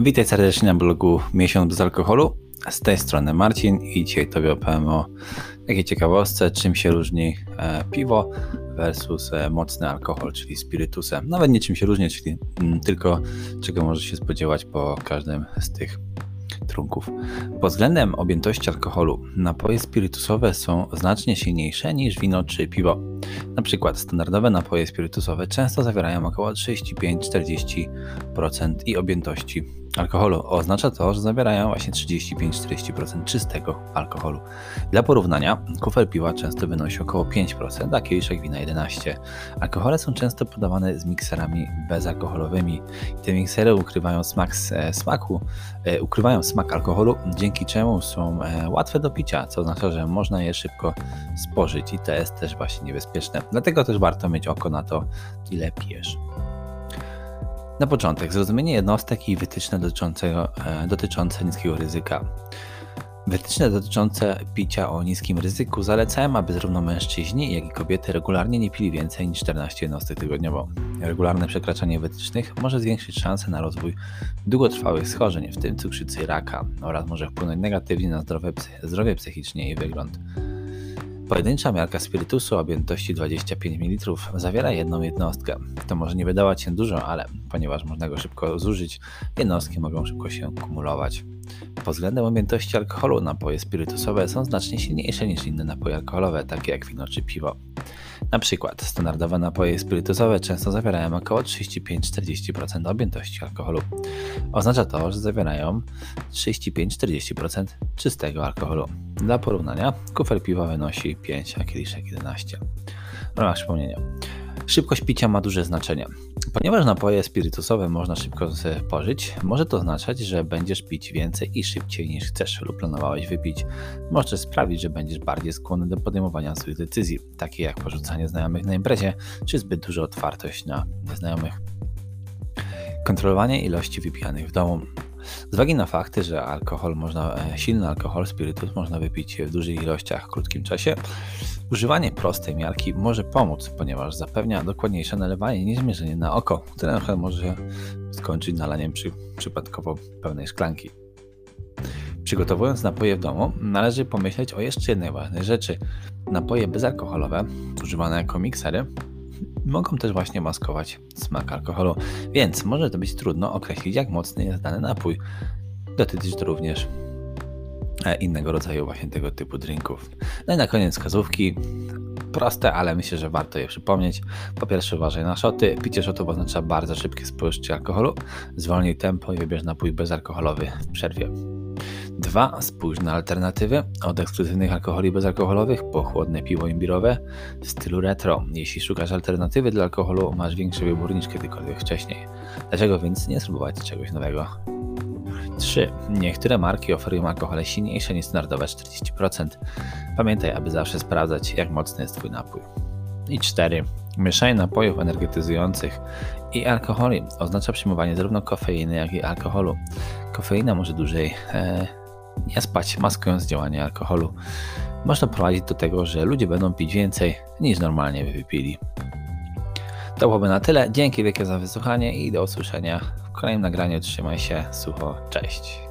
Witaj serdecznie na blogu Miesiąc bez alkoholu. Z tej strony Marcin i dzisiaj Tobie opowiem o takiej ciekawostce, czym się różni e, piwo versus e, mocny alkohol, czyli spirytusem. Nawet nie czym się różni, czyli mm, tylko czego możesz się spodziewać po każdym z tych trunków. Pod względem objętości alkoholu napoje spirytusowe są znacznie silniejsze niż wino czy piwo. Na przykład standardowe napoje spirytusowe często zawierają około 35-40% i objętości alkoholu. Oznacza to, że zawierają właśnie 35-40% czystego alkoholu. Dla porównania, kufel piwa często wynosi około 5%, a kieliszek wina 11%. Alkohole są często podawane z mikserami bezalkoholowymi. Te miksery ukrywają smak e, smaku, e, ukrywają smak alkoholu, dzięki czemu są e, łatwe do picia, co oznacza, że można je szybko spożyć i to jest też właśnie niebezpieczne. Dlatego też warto mieć oko na to, ile pijesz. Na początek zrozumienie jednostek i wytyczne dotyczące, dotyczące niskiego ryzyka. Wytyczne dotyczące picia o niskim ryzyku zalecają, aby zarówno mężczyźni, jak i kobiety regularnie nie pili więcej niż 14 jednostek tygodniowo. Regularne przekraczanie wytycznych może zwiększyć szanse na rozwój długotrwałych schorzeń, w tym cukrzycy i raka, oraz może wpłynąć negatywnie na zdrowie, zdrowie psychicznie i wygląd. Pojedyncza miarka spirytusu objętości 25 ml zawiera jedną jednostkę. To może nie wydawać się dużo, ale ponieważ można go szybko zużyć, jednostki mogą szybko się kumulować. Pod względem objętości alkoholu napoje spirytusowe są znacznie silniejsze niż inne napoje alkoholowe, takie jak wino czy piwo. Na przykład standardowe napoje spirytusowe często zawierają około 35-40% objętości alkoholu. Oznacza to, że zawierają 35-40% czystego alkoholu. Dla porównania, kufel piwa wynosi 5, a kieliszek 11. W ramach przypomnienia. Szybkość picia ma duże znaczenie. Ponieważ napoje spirytusowe można szybko spożyć, może to oznaczać, że będziesz pić więcej i szybciej niż chcesz lub planowałeś wypić. Może sprawić, że będziesz bardziej skłonny do podejmowania swoich decyzji, takie jak porzucanie znajomych na imprezie, czy zbyt duża otwartość na nieznajomych. Kontrolowanie ilości wypijanych w domu. Z uwagi na fakty, że alkohol można, e, silny alkohol, spirytus można wypić w dużych ilościach w krótkim czasie, używanie prostej miarki może pomóc, ponieważ zapewnia dokładniejsze nalewanie niż mierzenie na oko, które może skończyć nalaniem przy, przypadkowo pełnej szklanki. Przygotowując napoje w domu, należy pomyśleć o jeszcze jednej ważnej rzeczy. Napoje bezalkoholowe, używane jako miksery, mogą też właśnie maskować smak alkoholu, więc może to być trudno określić, jak mocny jest dany napój. Dotyczy to również e, innego rodzaju właśnie tego typu drinków. No i na koniec wskazówki. Proste, ale myślę, że warto je przypomnieć. Po pierwsze uważaj na szoty. Picie szotów oznacza bardzo szybkie spożycie alkoholu. Zwolnij tempo i wybierz napój bezalkoholowy w przerwie. 2. Spójrz na alternatywy od ekskluzywnych alkoholi bezalkoholowych po chłodne piwo imbirowe w stylu retro. Jeśli szukasz alternatywy dla alkoholu, masz większy wybór niż kiedykolwiek wcześniej. Dlaczego więc nie spróbować czegoś nowego? 3. Niektóre marki oferują alkohole silniejsze niż standardowe 40%. Pamiętaj, aby zawsze sprawdzać, jak mocny jest Twój napój. I 4. Mieszanie napojów energetyzujących i alkoholi oznacza przyjmowanie zarówno kofeiny, jak i alkoholu. Kofeina może dłużej e, nie spać, maskując działanie alkoholu. Można prowadzić do tego, że ludzie będą pić więcej niż normalnie by wypili. To byłoby na tyle. Dzięki wielkie za wysłuchanie i do usłyszenia w kolejnym nagraniu. Trzymaj się, sucho, cześć.